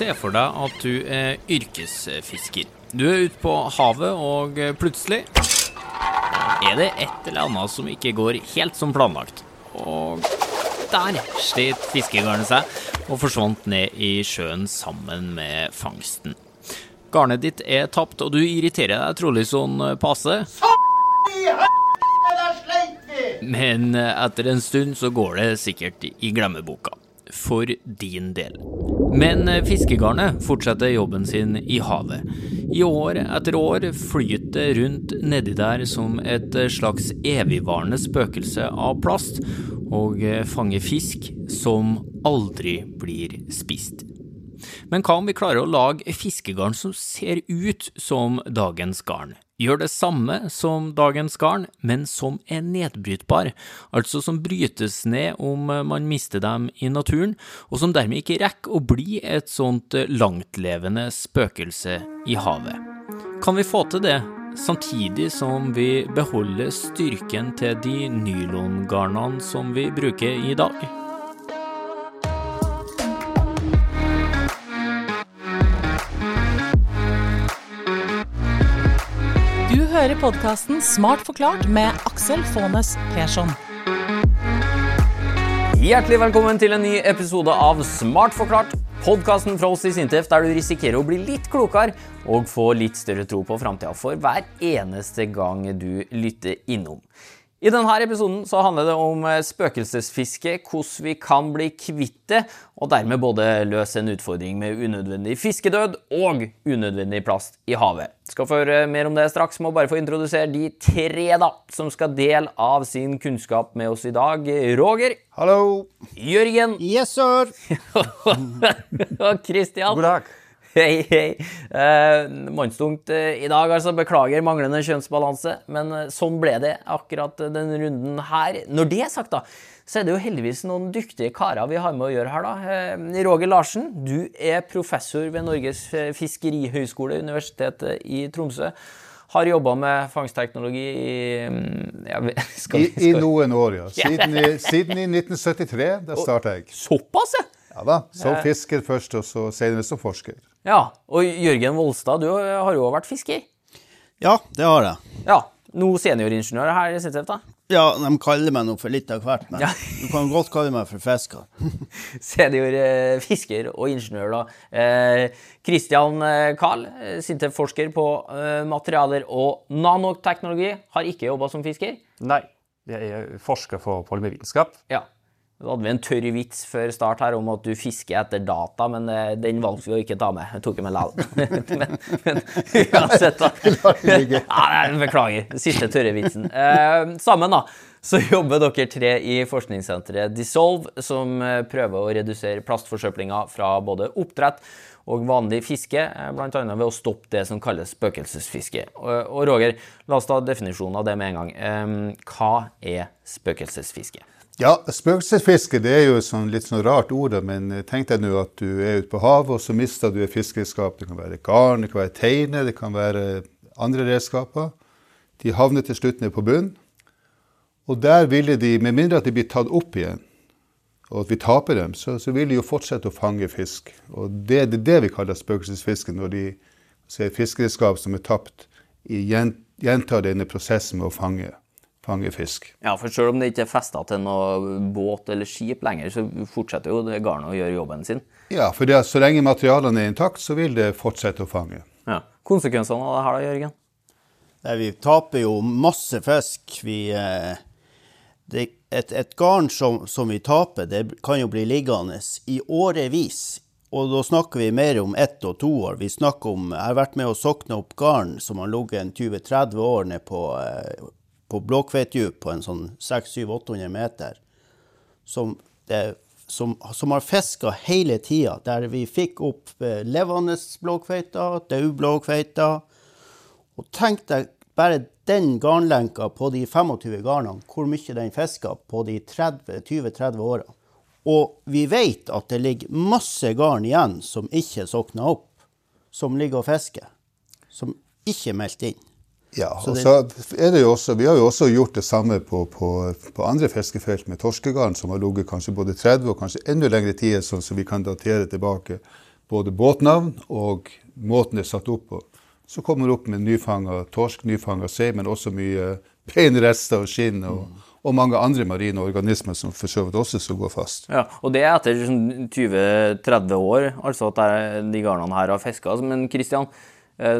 Se for deg at du er yrkesfisker. Du er ute på havet, og plutselig er det et eller annet som ikke går helt som planlagt. Og der slet fiskegarnet seg og forsvant ned i sjøen sammen med fangsten. Garnet ditt er tapt, og du irriterer deg trolig sånn passe. Men etter en stund så går det sikkert i glemmeboka. For din del. Men fiskegarnet fortsetter jobben sin i havet. I år etter år flyter det rundt nedi der som et slags evigvarende spøkelse av plast, og fanger fisk som aldri blir spist. Men hva om vi klarer å lage fiskegarn som ser ut som dagens garn? Gjør det samme som dagens garn, men som er nedbrytbar, altså som brytes ned om man mister dem i naturen, og som dermed ikke rekker å bli et sånt langtlevende spøkelse i havet. Kan vi få til det, samtidig som vi beholder styrken til de nylongarnene som vi bruker i dag? Hører podkasten Smart forklart med Aksel Faanes Persson. Hjertelig velkommen til en ny episode av Smart forklart. Podkasten fra oss i Sintef der du risikerer å bli litt klokere og få litt større tro på framtida for hver eneste gang du lytter innom. I denne episoden så handler det om spøkelsesfiske, hvordan vi kan bli kvitt det, og dermed både løse en utfordring med unødvendig fiskedød og unødvendig plast i havet. Skal få høre mer om det straks, må bare få introdusere de tre da, som skal dele av sin kunnskap med oss i dag. Roger. Hallo. Jørgen. Yes, sir. og Christian. God dag. Hei, hei. Eh, mannstungt eh, i dag, altså. Beklager manglende kjønnsbalanse, men eh, sånn ble det akkurat denne runden her. Når det er sagt, da, så er det jo heldigvis noen dyktige karer vi har med å gjøre her, da. Eh, Roger Larsen, du er professor ved Norges fiskerihøgskole, Universitetet i Tromsø. Har jobba med fangstteknologi i ja, skal, I, I, noen år, ja. Siden i, siden i 1973. Da starta jeg. Såpass, ja? Ja da. Som fisker først, og så senere som forsker. Ja, Og Jørgen Volstad, du har jo vært fisker? Ja, det har jeg. Ja, Nå senioringeniør her i SINTEF, da? Ja, de kaller meg nå for litt av hvert, men ja. du kan godt kalle meg for fisker. Senior eh, fisker og ingeniør, da. Kristian eh, Kahl, eh, SINTEF-forsker på eh, materialer og nanoteknologi, har ikke jobba som fisker? Nei, jeg er forsker for polymervitenskap. Ja. Da hadde vi en tørr vits før start her om at du fisker etter data, men eh, den valgte vi å ikke ta med. Jeg tok den med likevel. men, men uansett, da. ja, beklager. Siste tørre vitsen. Eh, sammen, da, så jobber dere tre i forskningssenteret Dissolve, som eh, prøver å redusere plastforsøplinga fra både oppdrett og vanlig fiske, eh, bl.a. ved å stoppe det som kalles spøkelsesfiske. Og Roger, la oss ta definisjonen av det med en gang. Hva er spøkelsesfiske? Ja, spøkelsesfiske det er jo et sånn, litt sånn rart ord, men tenk deg nå at du er ute på havet, og så mister du et fiskeredskap. Det kan være garn, det kan være teine, det kan være andre redskaper. De havner til slutt ned på bunnen. Og der ville de, med mindre at de blir tatt opp igjen, og at vi taper dem, så, så vil de jo fortsette å fange fisk. Og det er det vi kaller spøkelsesfiske, når de ser fiskeredskap som er tapt, gjentar denne prosessen med å fange fange fisk. Ja, for selv om det ikke er festa til noe båt eller skip lenger, så fortsetter jo garnet å gjøre jobben sin. Ja, for det, så lenge materialene er intakt, så vil det fortsette å fange. Ja. Konsekvensene av det her da, Jørgen? Nei, vi taper jo masse fisk. Vi, eh, det, et, et, garn som, som, vi taper, det kan jo bli liggende i årevis. Og da snakker vi mer om ett og to år. Vi snakker om, Jeg har vært med å sokne opp garn som har ligget 20-30 år nede på eh, på blåkveitdyp på en sånn 600-800 meter, som, det, som, som har fiska hele tida. Der vi fikk opp eh, levende blåkveiter, døde blåkveiter. Og tenk deg bare den garnlenka på de 25 garnene, hvor mye den fiska på de 20-30 åra. Og vi vet at det ligger masse garn igjen som ikke sokna opp, som ligger og fisker. Som ikke er meldt inn. Ja, og så er det jo også, Vi har jo også gjort det samme på, på, på andre fiskefelt med torskegarn, som har ligget kanskje både 30 og kanskje enda lengre tid, sånn som vi kan datere tilbake både båtnavn og måten det er satt opp på. Så kommer det opp med nyfanga torsk, nyfanga sei, men også mye beinrester og skinn og, og mange andre marine organismer som for så vidt også skal gå fast. Ja, og det er etter sånn 20-30 år, altså at de garnene her har fiska. Men Kristian,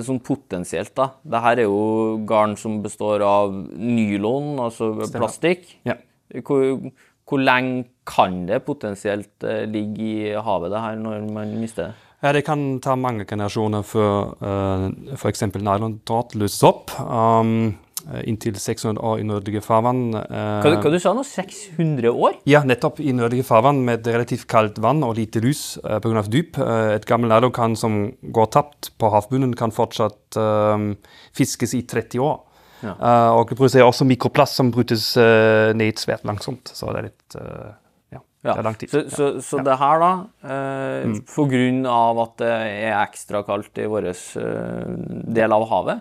sånn potensielt, da. Det her er jo garn som består av nylon, altså plastikk. Ja. Hvor, hvor lenge kan det potensielt eh, ligge i havet, det her, når man mister det? Ja, det kan ta mange generasjoner før uh, f.eks. nylontråd løses opp. Um, inntil 600 år i nordlige farvann. eh, Hva, hva du sa nå? 600 år? Ja, nettopp i nordlige farvann med relativt kaldt vann og lite lys uh, pga. dyp. Eh, et gammelt nylongarn som går tapt på havbunnen, kan fortsatt eh, fiskes i 30 år. Ja. Eh, og det produserer også mikroplast som brytes eh, ned svært langsomt. Så det er litt eh, ja, Ja, det er lang tid. Så, så, så det her, da, eh, på grunn av at det er ekstra kaldt i vår eh, del av havet,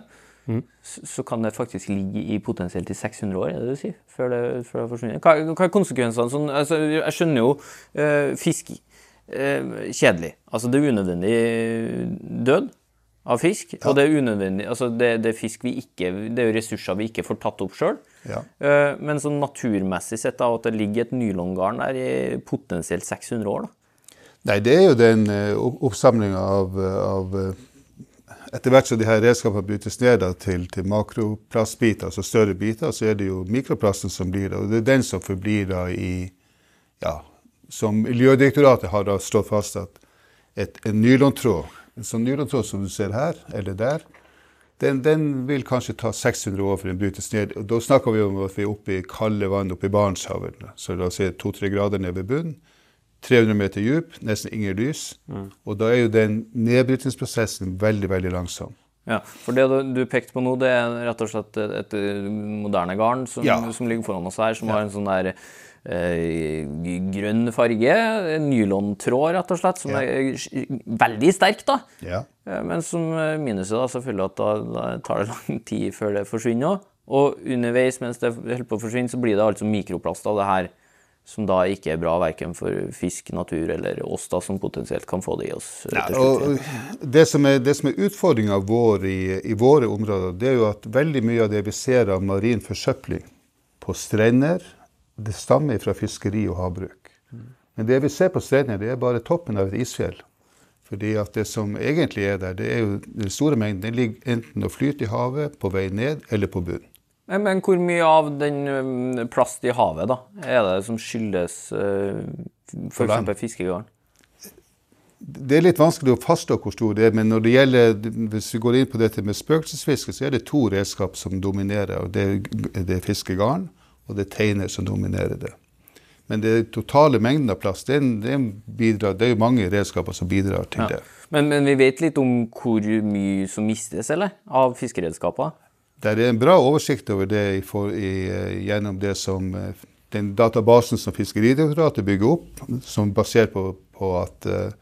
så, så kan det faktisk ligge i potensielt i 600 år, er det det du sier? Før det, før det forsvinner. Hva, hva er konsekvensene? Sånn, altså, jeg skjønner jo eh, fisk eh, kjedelig. Altså, det er unødvendig død av fisk, og det er unødvendig Altså, det, det fisk vi ikke Det er jo ressurser vi ikke får tatt opp sjøl. Ja. Uh, Men sånn naturmessig sett, da, at det ligger et nylongarn der i potensielt 600 år, da. Nei, det er jo den uh, oppsamlinga av, av eh, Etter hvert som de her redskapene brytes ned til, til makroplastbiter, altså større biter, så er det jo mikroplasten som blir det. og det er den som forblir da i Ja, som Miljødirektoratet har da slått fast at et, en nylontråd, en sånn nylontråd som du ser her, eller der, den, den vil kanskje ta 600 år før den brytes ned. Og da snakker vi om at vi er oppe i kalde vann oppe i Barentshavet. Så la oss si to-tre grader ned ved bunnen. 300 meter dyp, nesten ingen lys. Og da er jo den nedbrytningsprosessen veldig, veldig langsom. Ja, for det du, pekte på nå, det er rett og slett et, moderne garn som, Ja. som ligger foran oss her, som har en sånn der eh, grønn farge. Nylontråd, rett og slett, som Ja. er veldig sterk, da. Ja. Eh, Men som eh, minuset da, selvfølgelig at da, da tar det lang tid før det forsvinner. òg. Og underveis mens det holder på å forsvinne, så blir det altså mikroplast av det her. Som da ikke er bra verken for fisk, natur eller oss da, som potensielt kan få det i oss. Ja, det som er, det som er utfordringa vår i, i våre områder, det er jo at veldig mye av det vi ser av marin forsøpling på strender, det stammer fra fiskeri og havbruk. Men det vi ser på strender, det er bare toppen av et isfjell. Fordi at det som egentlig er der, det er jo den store mengden. Den ligger enten og flyter i havet, på vei ned, eller på bunnen. Men, hvor mye av den plast i havet da, er det som skyldes uh, f.eks. fiskegarn? Det er litt vanskelig å fastslå hvor stor det er, men når det gjelder, hvis vi går inn på dette med spøkelsesfiske, så er det to redskap som dominerer. og Det, er- det er fiskegarn, og det er teiner som dominerer det. Men det totale mengden av plast, den bidrar, det er jo mange redskaper som bidrar til det. Men, men vi vet litt om hvor mye som mistes, eller? Av fiskeredskaper? Det er en bra oversikt over det i for, i, eh, gjennom det som, eh, den databasen som Fiskeridirektoratet bygger opp, som er basert på, på at uh,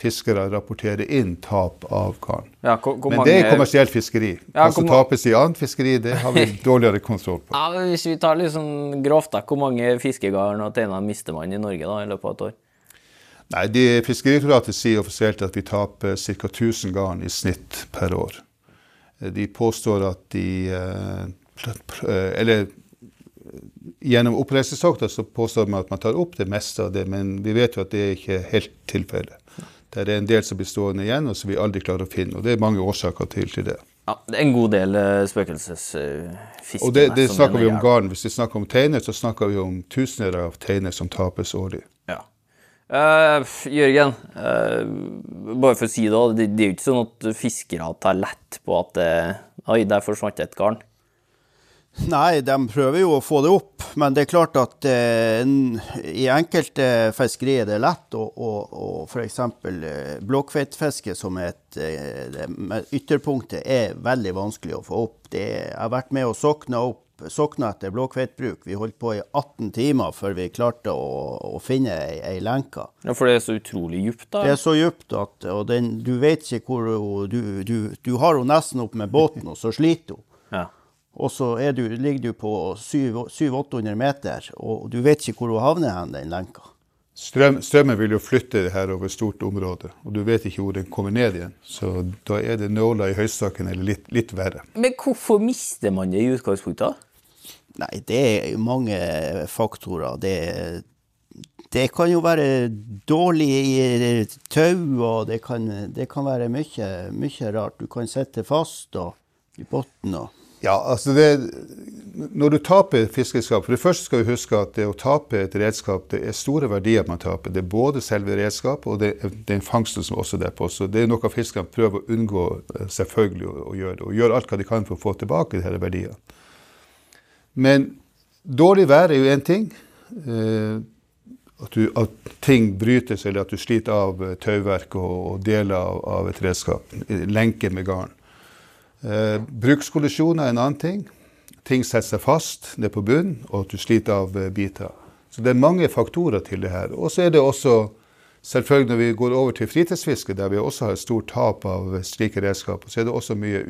fiskere rapporterer inn tap av garn. Ja, hvor, hvor Men mange... det er kommersielt fiskeri. Ja, Hva som tapes i annet fiskeri, det har vi dårligere kontroll på. Ja, Hvis vi tar litt sånn grovt, da, hvor mange fiskegarn og teiner mister man i Norge da, i løpet av et år? Nei, de, Fiskeridirektoratet sier offisielt at vi taper ca. 1000 garn i snitt per år. Eh, De påstår at de eh, eh, Eller eh, gjennom oppreisningstokter så påstår man at man tar opp det meste av det, men vi vet jo at det er ikke helt tilfellet. Det er en del som blir stående igjen, og som vi aldri klarer å finne. Og det er mange årsaker til, til det. Ja, Det er en god del spøkelsesfisk. Og det, det snakker vi om garn. Hvis vi snakker om teiner, så snakker vi om tusener av teiner som tapes årlig. Eh, Jørgen, uh, bare for å si det, det, det er jo ikke sånn at fiskere tar lett på at det Oi, der forsvant et garn. Nei, de prøver jo å få det opp, men det er klart at eh, i enkelte fiskerier er det lett og, og, og f.eks. Eh, blåkveitfiske, som er et eh, ytterpunktet, er veldig vanskelig å få opp. Det, jeg har vært med og sokna opp sokna etter blåkveitbruk. Vi holdt på i 18 timer før vi klarte å, å finne ei, ei lenke. Ja, For det er så utrolig djupt, da. Det er så djupt at og den, du vet ikke hvor du, du, du har henne nesten opp med båten, og så sliter hun. Ja. Og så er du, ligger du på 700-800 meter, og du vet ikke hvor hun havner hen, den lenka. strøm, strømmen vil jo flytte det her over et stort område, og du vet ikke hvor den kommer ned igjen. Så da er det nåla i høystakken eller litt, litt verre. Men hvorfor mister man det i utgangspunktet? Nei, det er mange faktorer. Det, det kan jo være dårlig i tau, og det kan, det kan være mye, mye rart. Du kan sitte fast og, i bunnen. Ja, altså det, Når du taper fiskeskap For det første skal vi huske at det å tape et redskap, det er store verdier man taper. Det er både selve redskapet og det, den fangsten som også er på. Så det er noe fiskerne prøver å unngå eh, selvfølgelig å, å gjøre. Og gjøre alt hva de kan for å få tilbake disse verdiene. Men dårlig vær er jo én ting. Eh, at, du, at, ting brytes, eller at du sliter av eh, tauverk og, og deler av, av, et redskap. Lenke med garn. Eh, brukskollisjoner er en annen ting. Ting setter seg fast ned på bunnen, og at du sliter av eh, biter. Så det er mange faktorer til det her. Og så er det også Selvfølgelig når vi går over til fritidsfiske, der vi også har et stort tap av slike redskaper, så er det også mye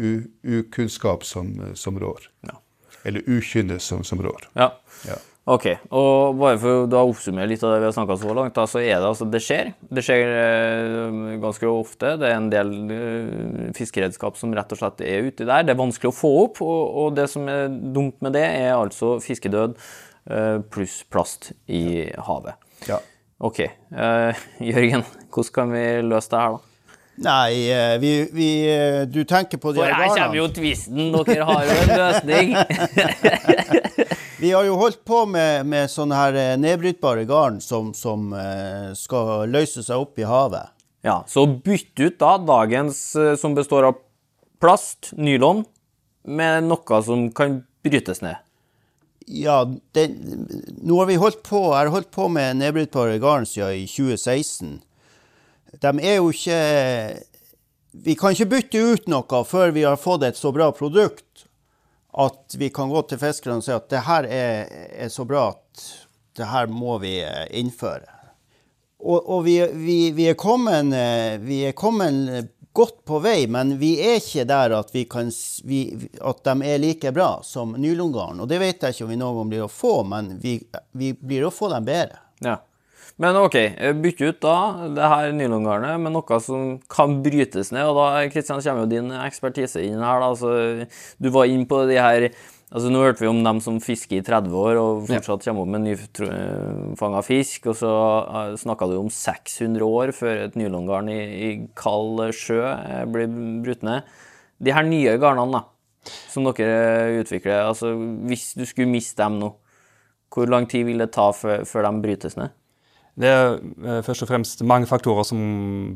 ukunnskap som, som rår. Ja. Eller ukynne som, som rår. Ja. ja. Ok, og bare for å oppsummere litt av det vi har snakka så langt, da, så er det altså Det skjer. Det skjer eh, ganske ofte. Det er en del eh, fiskeredskap som rett og slett er uti der. Det er vanskelig å få opp, og, og det som er dumt med det, er altså fiskedød eh, pluss plast i havet. Ja. Ok. Eh, Jørgen, hvordan kan vi løse det her, da? Nei, eh, vi, vi, eh, Du tenker på de For her kommer jo tvisten. Dere har jo en løsning. Vi har jo holdt på med, med sånne her eh, nedbrytbare garn som, som skal løse seg opp i havet. Ja, Så bytt ut da dagens som består av plast, nylon, med noe som kan brytes ned. Ja, det, nå har vi holdt på, jeg har holdt på med nedbrytbare garn siden i 2016. De er jo ikke Vi kan ikke bytte ut noe før vi har fått et så bra produkt at vi kan gå til fiskerne og si at det her er, er, så bra at det her må vi eh, innføre. Og, og vi, vi, vi, er kommet, eh, vi, er kommet, godt på vei, men vi er ikke der at, kan, at de er like bra som nylongarn. Og det vet jeg ikke om vi noen gang blir å få, men vi, blir å få dem bedre. Ja. Men OK, bytte ut da det her nylongarnet med noe som kan brytes ned. Og da Kristian, kommer jo din ekspertise inn her. da, så Du var inn på de her altså Nå hørte vi om dem som fisker i 30 år og fortsatt kommer opp med nyfanga fisk. Og så eh, snakka du om 600 år før et nylongarn i, i kald sjø eh, blir brutt ned. De her nye garnene da, som dere utvikler, altså hvis du skulle miste dem nå, hvor lang tid vil det ta før, før de brytes ned? Det er uh, først og fremst mange faktorer som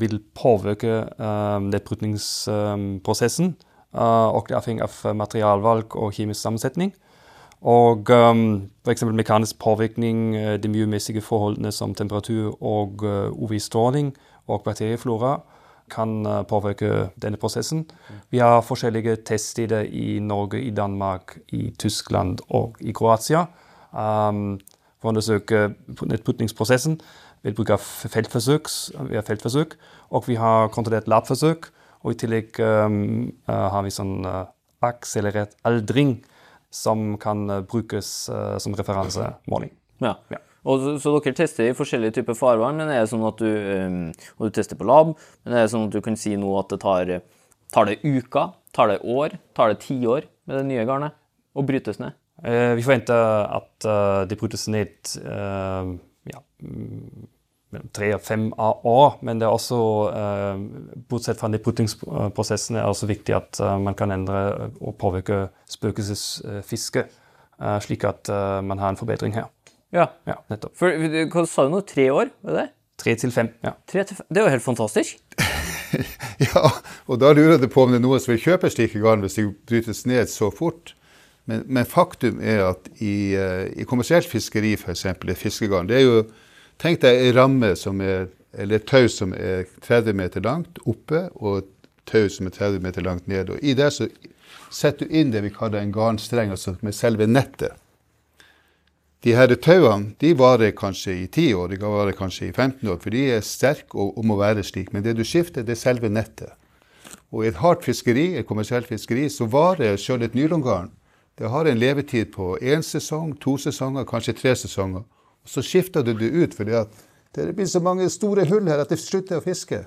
vil påvirke uh, nedbrytningsprosessen. Uh, og det er avhengig av materialvalg og kjemisk sammensetning. Og um, f.eks. mekanisk påvirkning, de miljømessige forholdene som temperatur og UV-stråling og bakterieflora kan påvirke denne prosessen. Vi har forskjellige teststeder i Norge, i Danmark, i Tyskland og i Kroatia. Um, for å undersøke vi ved bruk av feltforsøk, feltforsøk. Og vi har kontrollert labforsøk. Og i tillegg um, uh, har vi sånn uh, akselerert aldring som kan uh, brukes som referansemåling. Ja. ja. Og så, så, dere tester i forskjellige typer farvann, men er det sånn at du, um, og du tester på lab, men er det sånn at du kan si nå at det tar, tar det uker, tar det år, tar det tiår med det nye garnet, og brytes ned? Eh, vi forventer at eh, det brytes ned eh, ja, mellom tre og fem år. Men det er også, bortsett fra nedbrytingsprosessen, er det også viktig at man kan endre og påvirke spøkelsesfiske, slik at man har en forbedring her. Ja, ja nettopp. For, hva sa du nå? Tre år? var det? Tre til fem, ja. Tre til fem. Det er jo helt fantastisk. ja, og da lurer jeg på om det er noen som vil kjøpe slike garn hvis de brytes ned så fort. Men, men, faktum er at i, eh, i kommersielt fiskeri, f.eks. i fiskegarn det er jo, Tenk deg ei ramme som er, eller et tau som er 30 meter langt oppe, og et tau som er 30 meter langt nede. Og I det så setter du inn det vi kaller en garnstreng, altså med selve nettet. De her tauene de varer kanskje i 10 år, de kan vare kanskje i 15 år, for de er sterke og, og må være slik. Men det du skifter, det er selve nettet. Og i et hardt fiskeri, et kommersielt fiskeri, så varer sjøl et nylongarn det har en levetid på én sesong, to sesonger, kanskje tre sesonger. Og så skifter du det ut, fordi Det blir så mange store hull her at det slutter å fiske.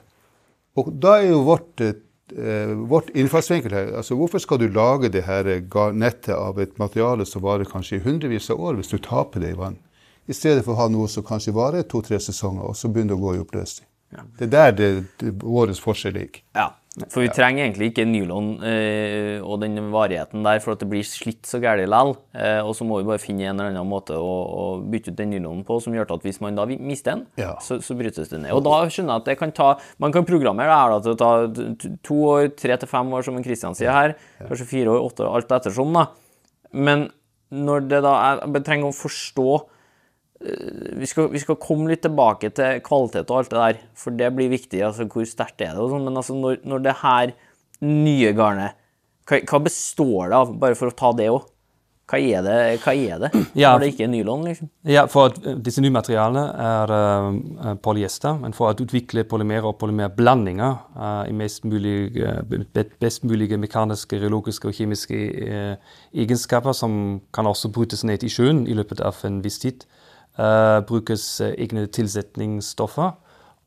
Og da er jo vårt, eh, vårt innfallsvinkel her altså Hvorfor skal du lage det her nettet av et materiale som varer kanskje i hundrevis av år, hvis du taper det i vann? I stedet for å ha noe som kanskje varer to-tre sesonger, og så begynner det å gå i oppløsning. Det er der det, det, årets forskjell ligger. Ja, for vi trenger egentlig ikke nylon eh, og den varigheten der, for at det blir slitt så gærent likevel. Eh, og så må vi bare finne en eller annen måte å, å bytte ut den nylonen på, som gjør at hvis man da mister den, Ja. så, så brytes det ned. Og da skjønner jeg at det kan ta Man kan programmere det her da, til å ta to år, tre til fem år, som en Christian sier her. Kanskje fire år, åtte år, alt ettersom, da. Men når det da er Jeg trenger å forstå vi skal, vi skal komme litt tilbake til kvalitet og alt det der, for det blir viktig. altså Hvor sterkt er det? og sånn, Men altså, når, når det her nye garnet, hva, hva består det av? Bare for å ta det òg. Hva er det, hva er det Ja. når det ikke er nylon? liksom? Ja, for at eh, disse nye materialene er uh, polyester, men for å utvikle polymerer og polymerblandinger uh, i mest mulig, uh, best mulige mekaniske, reologiske og kjemiske eh, egenskaper, som kan også brytes ned i sjøen i løpet av en viss tid, eh, brukes eh, egne tilsetningsstoffer.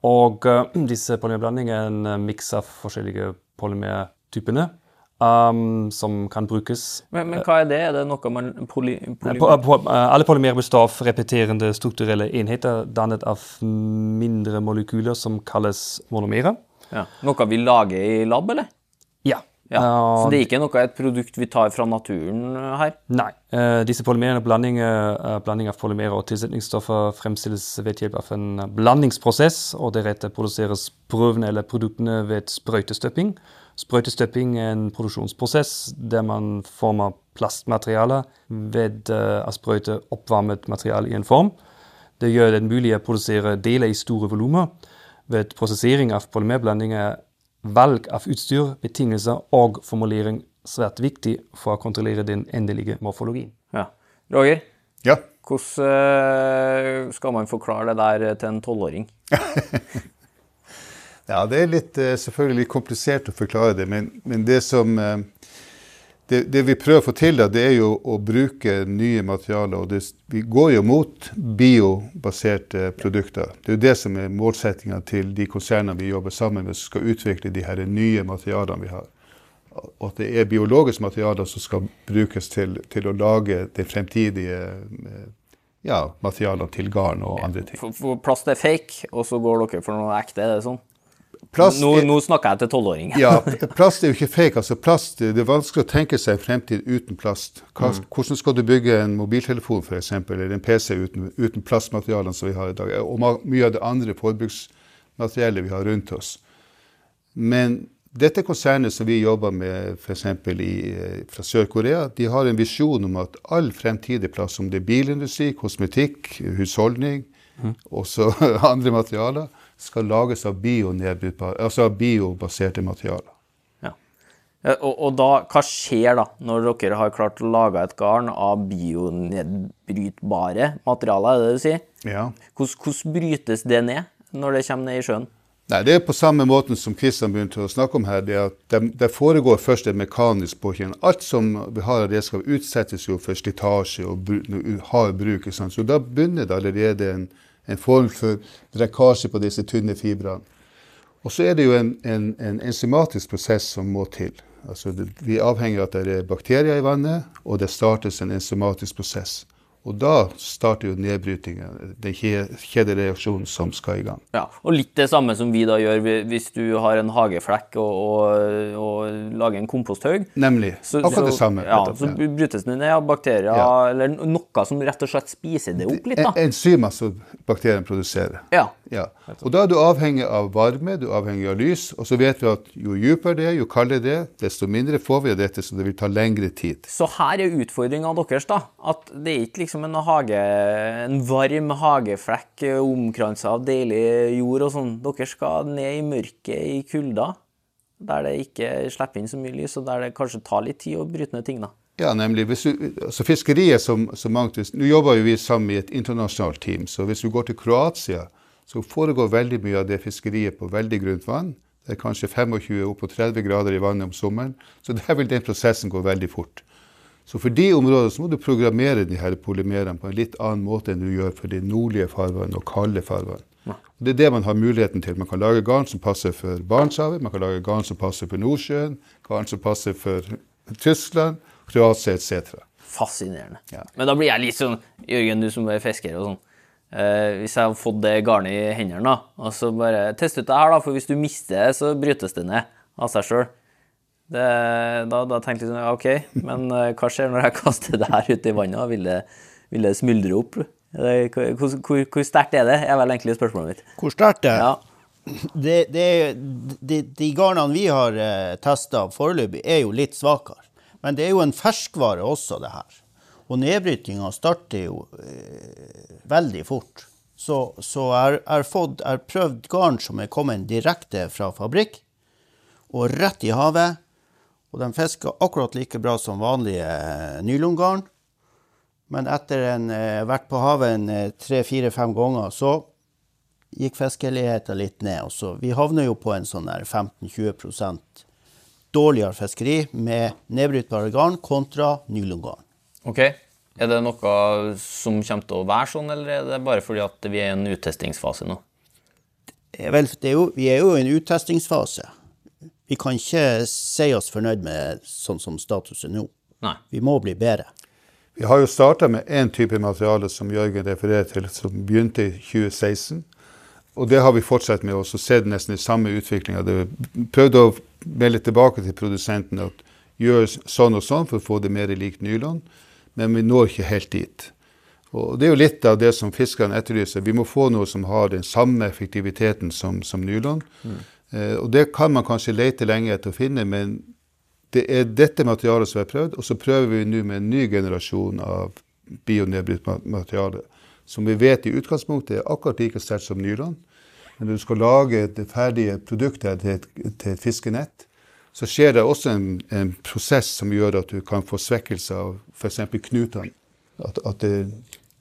Og eh, disse polymerblandingene er en eh, miks av forskjellige polymertypene um, som kan brukes Men, men hva er det? Er det noe man poly, poly, Po, eh, alle polymerer består av repeterende strukturelle enheter dannet av mindre molekyler som kalles monomerer. ja. Noe vi lager i lab, eller? Ja. Så det er ikke noe et produkt vi tar fra naturen eh, her? Nei. eh, disse polymerene, blanding, eh, blanding av polymerer og tilsetningsstoffer fremstilles ved hjelp av en blandingsprosess, og deretter produseres prøvene eller produktene ved sprøytestøpping. Sprøytestøpping er en produksjonsprosess der man former plastmateriale ved å sprøyte oppvarmet materiale i en form. Det gjør det mulig å produsere deler i store volumer. Ved prosessering av polymerblanding er valg av utstyr, betingelser og formulering svært viktig for å kontrollere den endelige morfologien. Ja. Roger, Ja. hvordan eh, skal man forklare det der til en tolvåring? Ja, det er litt, eh, selvfølgelig litt komplisert å forklare det, men, men det som eh, det, det vi prøver å få til, da, det er jo å bruke nye materialer. og det, Vi går jo mot biobaserte produkter. Det er jo det som er målsettinga til de konsernene vi jobber sammen med, som skal utvikle de her nye materialene vi har. Og at det er biologiske materialer som skal brukes til, til å lage de fremtidige eh, ja, materialene til garn og andre ting. For, for plast er fake, og så går dere for noe ekte? er det sånn? Plast Nå, nå snakker jeg til tolvåringer. Ja, plast er jo ikke fake. altså plast, Det er vanskelig å tenke seg en fremtid uten plast. Hva, Hvordan skal du bygge en mobiltelefon for eksempel, eller en PC uten, uten plastmaterialene som vi har i dag? Og mye av det andre forbruksmateriellet vi har rundt oss. Men dette konsernet som vi jobber med f.eks. fra Sør-Korea, de har en visjon om at all fremtidig plast, om det er bilindustri, kosmetikk, husholdning, også andre materialer, skal lages av bionedbrytbare, altså biobaserte materialer. Ja. Og, og da, hva skjer da, når dere har klart å lage et garn av bionedbrytbare materialer, er det det du sier? Ja. Hvordan, hvordan brytes det ned når det kommer ned i sjøen? Nei, Det er på samme måten som Kristian begynte å snakke om her. det at det, det foregår først en mekanisk påkjenning. Alt som vi har av redskap, utsettes jo for slitasje og hard bruk. Så da begynner det allerede en, en form for drekkasje på disse tynne fibrene. Og så er det jo en, en, en enzymatisk prosess som må til. Altså vi avhenger av at det er bakterier i vannet, og det startes en enzymatisk prosess. Og da starter jo nedbrytingen, den kjedereaksjonen som skal i gang. Ja, og litt det samme som vi da gjør hvis du har en hageflekk og, og, og lager en komposthaug. Nemlig. Så- Akkurat det samme. Ja, så brytes den ned av bakterier, Ja. eller noe som rett og slett spiser det opp litt, da. Enzymer som bakteriene produserer. Ja. Ja. Og da er du avhengig av varme, du er avhengig av lys, og så vet vi at jo dypere det er, jo kaldere det er, desto mindre får vi av dette, så det vil ta lengre tid. Så her er utfordringa deres, da. At det er ikke liksom en, hage, en varm hageflekk omkransa av deilig jord og sånn. Dere skal ned i mørket, i kulda, der det ikke slipper inn så mye lys, og der det kanskje tar litt tid å bryte ned ting, da. Ja, nemlig. Hvis du, altså Fiskeriet som, som Magnus Nå jobber jo vi sammen i et internasjonalt team, så hvis du går til Kroatia, så foregår veldig mye av det fiskeriet på veldig grunt vann. Det er kanskje 25 opp på 30 grader i vannet om sommeren, så der vil den prosessen gå veldig fort. Så for de områdene så må du programmere de her polymerene på en litt annen måte enn du gjør for de nordlige farvann og kalde farvann. Det er det man har muligheten til. Man kan lage garn som passer for Barentshavet, man kan lage garn som passer for Nordsjøen, garn som passer for Tyskland, Kroatia etc. Fascinerende. Ja. Men da blir jeg litt sånn Jørgen, du som er fisker og sånn. Eh, hvis jeg har fått det garnet i hendene, da, og så bare test ut det her, da, for hvis du mister det, så brytes det ned av seg sjøl. Da, da tenkte jeg sånn, ja, OK, men eh, hva skjer når jeg kaster det her ut i vannet? Vil det, vil det smuldre opp? Hvor, hvor, hvor sterkt er det, er vel egentlig spørsmålet mitt. Hvor sterkt det er? Ja. Det, det, de, de garnene vi har eh, testa foreløpig, er jo litt svakere. Men det er jo en ferskvare også, det her. Og nedbrytinga starter jo eh, veldig fort. Så, så jeg har prøvd garn som er kommet direkte fra fabrikk, og rett i havet. Og de fisker akkurat like bra som vanlige eh, nylongarn. Men etter en eh, vært på havet eh, tre-fire-fem ganger, så gikk fiskeligheten litt ned. Og så vi havner jo på en sånn der 15-20% dårligere fiskeri med nedbrytbare garn kontra nylongarn. OK. Er det noe som kommer til å være sånn, eller er det bare fordi vi er i en uttestingsfase nå? Det er Vel, det er jo, vi er jo i en uttestingsfase. Vi kan ikke si oss fornøyd med sånn som status er nå. Nei. Vi må bli bedre. Vi har jo starta med én type materiale som Jørgen refererer til, som begynte i 2016. Og det har vi fortsatt med, og så sett nesten i samme utviklinga. Prøvde å melde tilbake til produsenten at gjør sånn og sånn for å få det mer likt nylon, men vi når ikke helt dit. Og Det er jo litt av det som fiskerne etterlyser. Vi må få noe som har den samme effektiviteten som, som nylon. Eh, og Det kan man kanskje lete lenge etter å finne, men det er dette materialet som er prøvd, og så prøver vi nå med en ny generasjon av bionedbrytt ma- materiale, som vi vet i utgangspunktet er akkurat like sterkt som nylon. Men når du skal lage det ferdige produktet til et, til et fiskenett, så skjer det også en, en prosess som gjør at du kan få svekkelse av f.eks. knutene. At, at det,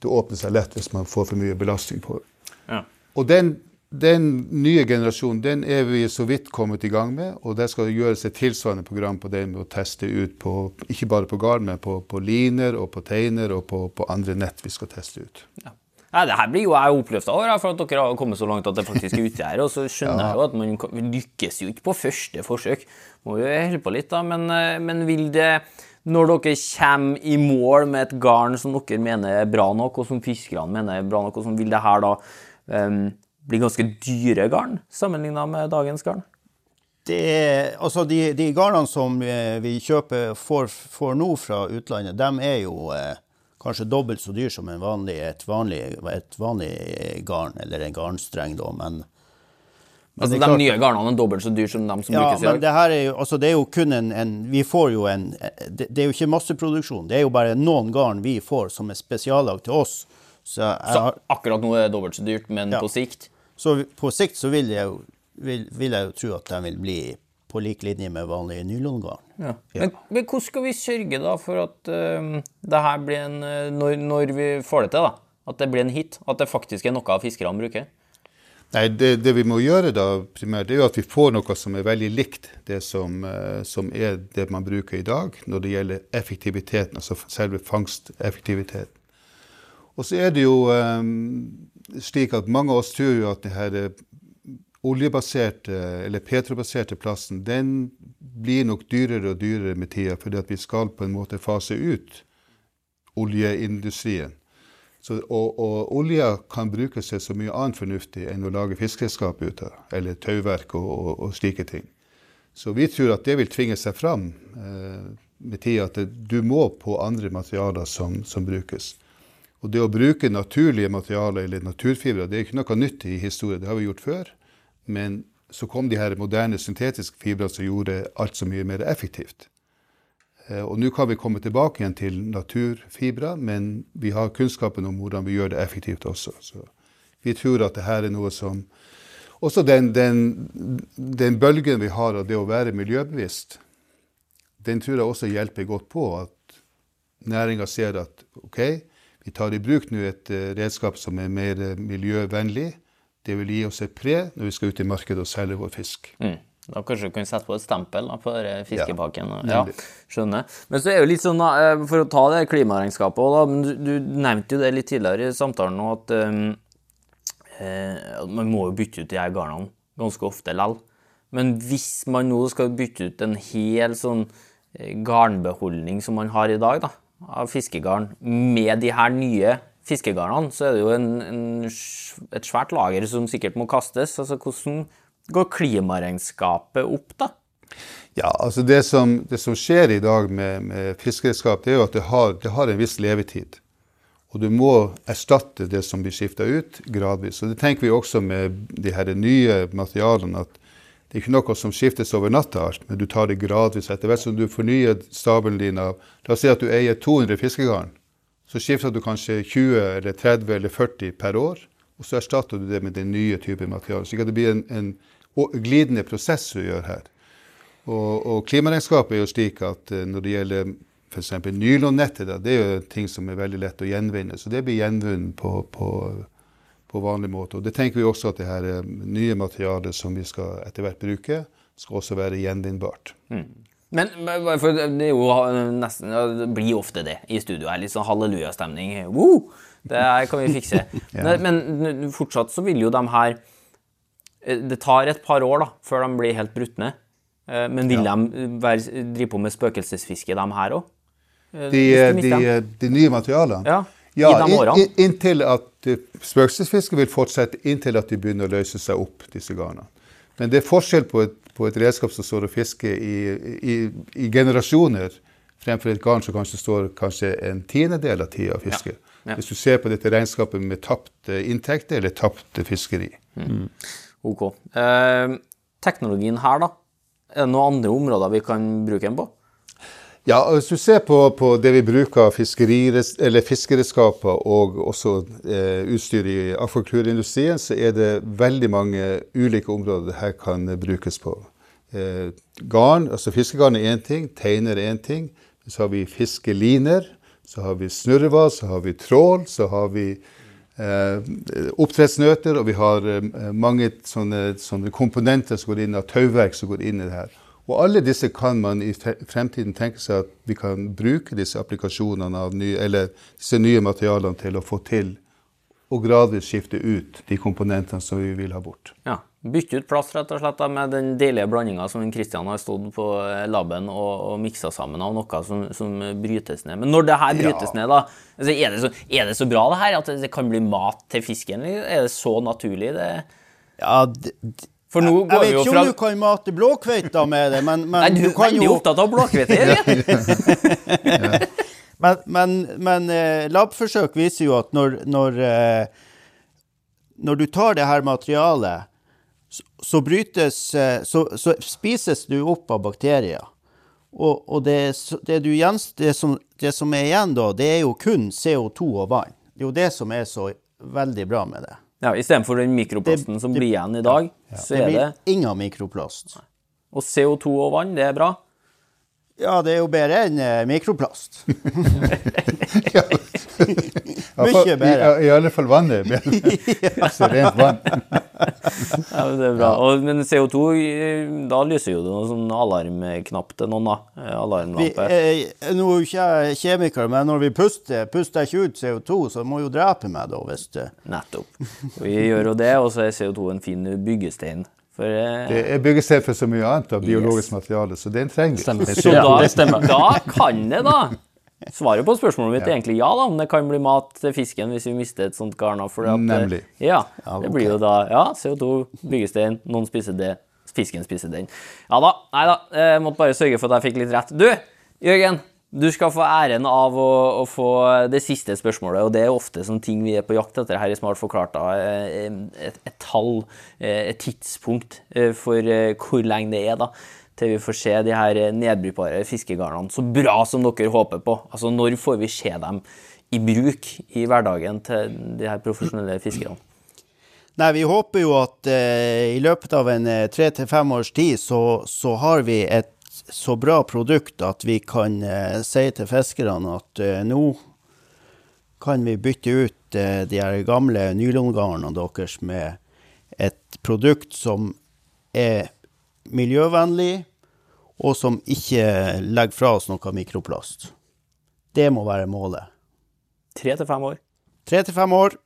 det åpner seg lett hvis man får for mye belastning på det. Ja. Og den, den nye generasjonen den er vi så vidt kommet i gang med, og det skal gjøres et tilsvarende program på det med å teste ut på, ikke bare på garn, men på, på liner og på teiner og på, på andre nett vi skal teste ut. Ja. Nei, det her blir jo jeg oppløfta over, for at dere har kommet så langt at det faktisk er ute her. Og så skjønner jeg jo at man lykkes jo ikke på første forsøk. Må jo holde på litt, da. Men, eh, men vil det Når dere kommer i mål med et garn som dere mener er bra nok, og som fiskerne mener er bra nok, og som vil det her da em, bli ganske dyre garn sammenligna med dagens garn? Det altså de, de garnene som eh, vi kjøper får, får nå fra utlandet, de er jo eh, kanskje dobbelt så dyr som en vanlig, et, vanlig, et vanlig garn, eller en garnstreng, da. Men, men Altså, er De klart- nye garnene er dobbelt så dyr som de som Ja, brukes i men dag? det her er jo, altså det er jo kun en, en Vi får jo en det, det er jo ikke masseproduksjon. Det er jo bare noen garn vi får som er spesiallag til oss. Så, jeg Så akkurat nå er det dobbelt så dyrt, men Ja. på sikt så på sikt så vil jeg vil, vil jeg jo tro at de vil bli på lik linje med vanlige nylongarn. Ja. Men, men hvordan skal vi sørge da for at uh, det her blir en eh, når, når vi får det til, da? At det blir en hit? At det faktisk er noe fiskerne bruker? Nei, det, det vi må gjøre da primært, det er jo at vi får noe som er veldig likt det som, eh, som er det man bruker i dag når det gjelder effektiviteten, altså selve fangsteffektiviteten. Og så er det jo eh, slik at mange av oss tror jo at denne eh, oljebaserte eller petrobaserte plassen den blir nok dyrere og dyrere med tida, fordi at vi skal på en måte fase ut oljeindustrien. Så, og, og olja kan brukes til så mye annet fornuftig enn å lage fiskeredskap ut av, eller tauverk og, og, og slike ting. Så vi tror at det vil tvinge seg fram eh, med tida, at det, du må på andre materialer som, som brukes. Og det å bruke naturlige materialer eller naturfibre, det er ikke noe nytt i historien, det har vi gjort før. Men så kom de her moderne syntetiske fibrene som gjorde alt så mye mer effektivt. Eh, Og nå kan vi komme tilbake igjen til naturfibrer, men vi har kunnskapen om hvordan vi gjør det effektivt også. Så vi tror at det her er noe som Også den, den, den bølgen vi har av det å være miljøbevisst, den tror jeg også hjelper godt på at næringa ser at OK, vi tar i bruk nå et eh, redskap som er mer eh, miljøvennlig. Det vil gi oss et pre når vi skal ut i markedet og selge vår fisk. Mm. Da kanskje du kan sette på et stempel da, på fiskepakken. Ja, ja, skjønner. Men så er det jo litt sånn, eh, for å ta det klimaregnskapet da, men du, du nevnte jo det litt tidligere i samtalen nå, at um, eh, Man må jo bytte ut de her garnene ganske ofte likevel. Men hvis man nå skal bytte ut en hel sånn eh, garnbeholdning som man har i dag, da, av fiskegarn, med de her nye fiskegarnene, så er det jo en, en, et svært lager som sikkert må kastes. Altså, hvordan går klimaregnskapet opp, da? Ja, altså det som, det som skjer i dag med, med fiskeredskap, det er jo at det har, det har, en viss levetid. Og du må erstatte det som blir skifta ut, gradvis. Og det tenker vi også med de her nye materialene. at det er ikke noe som skiftes over natta, men du tar det gradvis. Etter hvert som du fornyer stabelen din av La oss si at du eier 200 fiskegarn. Så skifter du kanskje 20 eller 30 eller 40 per år, og så erstatter du det med den nye typen materiale. Så det blir en, en glidende prosess du gjør her. Og, og klimaregnskapet er jo slik at eh, når det gjelder f.eks. nylonnettet, det er jo ting som er veldig lett å gjenvinne. Så det blir gjenvunnet på, på på vanlig måte. Og Det tenker vi også at det her eh, nye materialet som vi skal etter hvert bruke, skal også være gjenvinnbart. Mm. Men for det, jo nesten, det blir ofte det i studio her. Litt sånn hallelujastemning. Wow! Det her kan vi fikse. ja. Men fortsatt så vil jo de her eh, Det tar et par år da, før de blir helt brutne. ned. men vil ja. de være, drive på med spøkelsesfiske, de her òg? De, de, de, nye materialene? Ja. Ja, i de årene? In, inntil at spøkelsesfisket vil fortsette inntil at de begynner å løse seg opp, disse garnene. Men det er forskjell på et, på et redskap som står og fisker i, i, i, generasjoner, fremfor et garn som kanskje står kanskje en tiendedel av tida og fisker. Ja. Ja. Hvis du ser på dette regnskapet med tapte inntekter eller tapte fiskeri. Mm. Ok. Eh, teknologien her, da? Er det noen andre områder vi kan bruke den på? Ja, Hvis du ser på, på det vi bruker av fiskeredskaper og også eh, utstyr i akvakulturindustrien, så er det veldig mange ulike områder det her kan brukes på. Eh, garn, altså Fiskegarn er én ting, teiner er én ting. Så har vi fiskeliner, så har vi snurrevad, så har vi trål, så har vi eh, oppdrettsnøter, og vi har eh, mange sånne, sånne, komponenter som går inn av tauverk som går inn i det her. Og alle disse kan man i fremtiden tenke seg at vi kan bruke disse applikasjonene av nye, eller disse nye materialene til å få til og gradvis skifte ut de komponentene som vi vil ha bort. Ja, Bytte ut plass rett og slett da, med den deilige blandinga som Kristian har stått på eh, laben og, og miksa sammen av noe som, som, brytes ned. Men når det her brytes ja. ned, da, altså er, det så, er, det så, bra det her at det kan bli mat til fisken? Er det så naturlig? det? Ja, det, for nå jeg, jeg vet ikke om du kan mate blåkveita med det, men, men Nei, du, du kan jo Veldig opptatt av blåkveite. men men, men eh, labforsøk viser jo at når, når, eh, når du tar det her materialet, så, så brytes eh, så, så, spises du opp av bakterier. Og, og det, det, du, det, som, det som er igjen da, det er jo kun CO2 og vann. Det er jo det som er så veldig bra med det. Ja, Istedenfor den mikroplasten det, som blir igjen i dag, ja, så er det Det blir ingen mikroplast. Og CO2 og vann, det er bra? Ja, det er jo bedre enn eh, mikroplast. Mye bedre. I, I, alle fall vannet er bedre. Så rent vann. ja, men det er bra. Og, men CO2, da lyser jo det noen sånn alarmknapp til noen, da. Eh, alarmlampe. Vi, eh, nå er ikke jeg kjemiker, men når vi puster, puster jeg ikke ut CO2, så må jo drepe meg da, hvis det Nettopp. Vi gjør jo det, og så er CO2 en fin byggestein. For, eh, det er byggestein for så mye annet av biologisk yes. materiale, så den trenger vi. Så da, da kan det, da Svaret på spørsmålet mitt er egentlig ja, da, om det kan bli mat til fisken hvis vi mister et sånt garn. Nemlig. Ja, det blir jo da ja, CO2, byggestein, noen spiser det, fisken spiser den. Ja da, nei da, jeg måtte bare sørge for at jeg fikk litt rett. Du, Jørgen, du skal få æren av å, å, få det siste spørsmålet, og det er ofte sånne ting vi er på jakt etter her i Smart forklart. da, et, et tall, eh, et tidspunkt eh, for hvor lenge det er, da til vi får se de her nedbrytbare fiskegarnene så bra som dere håper på? Altså, Når får vi se dem i bruk i hverdagen til de her profesjonelle fiskerne? Nei, Vi håper jo at eh, i løpet av en eh, tre til fem års tid så, så, har vi et så bra produkt at vi kan eh, si til fiskerne at eh, nå kan vi bytte ut eh, de gamle nylongarnene deres med et produkt som er miljøvennlig, og som ikke legger fra oss noe mikroplast. Det må være målet. Tre til fem år. Tre til fem år.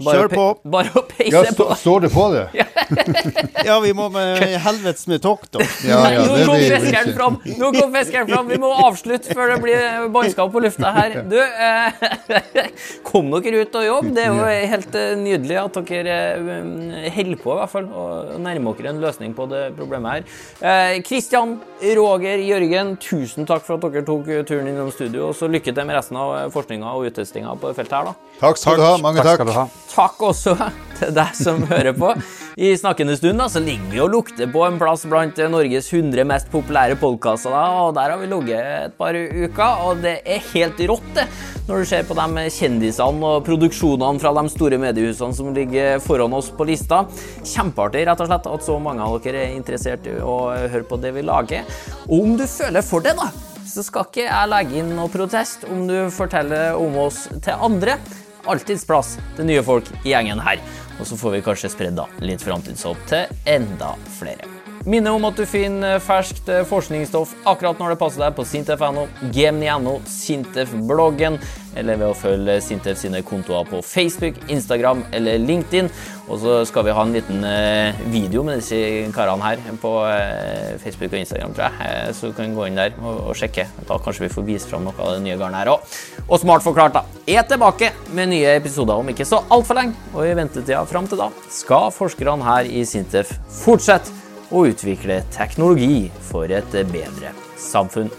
Kjør på. Bare å peise Ja, på. står det på det? Ja, vi må med helvetes med tokt, da. Ja, ja, Nå det kom fiskeren fram! Nå kom fiskeren fram! Vi må avslutte før det blir bannskap på lufta her. Du, eh, kom dere ut og jobb. Det er jo helt eh, nydelig at dere eh, holder på, i hvert fall, og nærmer dere en løsning på det problemet her. Kristian, Roger, Jørgen, tusen takk for at dere tok turen innom studio. Og så lykke til med resten av forskninga og utestinga på feltet her, da. Takk skal du ha. Mange Takk takk. Takk også til deg som hører på. I snakkende stund da, så ligger vi og lukter på en plass blant Norges 100 mest populære podkaster. Der har vi ligget et par uker, og det er helt rått, det. Når du ser på de kjendisene og produksjonene fra de store mediehusene som ligger foran oss på lista. Kjempeartig, rett og slett, at så mange av dere er interessert i å høre på det vi lager. Og om du føler for det, da, så skal ikke jeg legge inn noe protest om du forteller om oss til andre alltids plass til nye folk i gjengen her. Og så får vi kanskje spredd litt framtidshåp til enda flere. Minne om at du finner ferskt eh, forskningsstoff akkurat når det passer deg på sintef.no, gemni.no, Sintef-bloggen, eller ved å følge Sintef sine kontoer på Facebook, Instagram eller LinkedIn. Og så skal vi ha en liten eh, video med disse karene her på eh, Facebook og Instagram, tror jeg. Eh, Så du kan gå inn der og sjekke. Da kanskje vi får vise fram noe av det nye garnet her òg. Og smart forklart, da. Er tilbake med nye episoder om ikke så altfor lenge. Og i ventetida fram til da skal forskerne her i Sintef fortsette å utvikle teknologi for et bedre samfunn.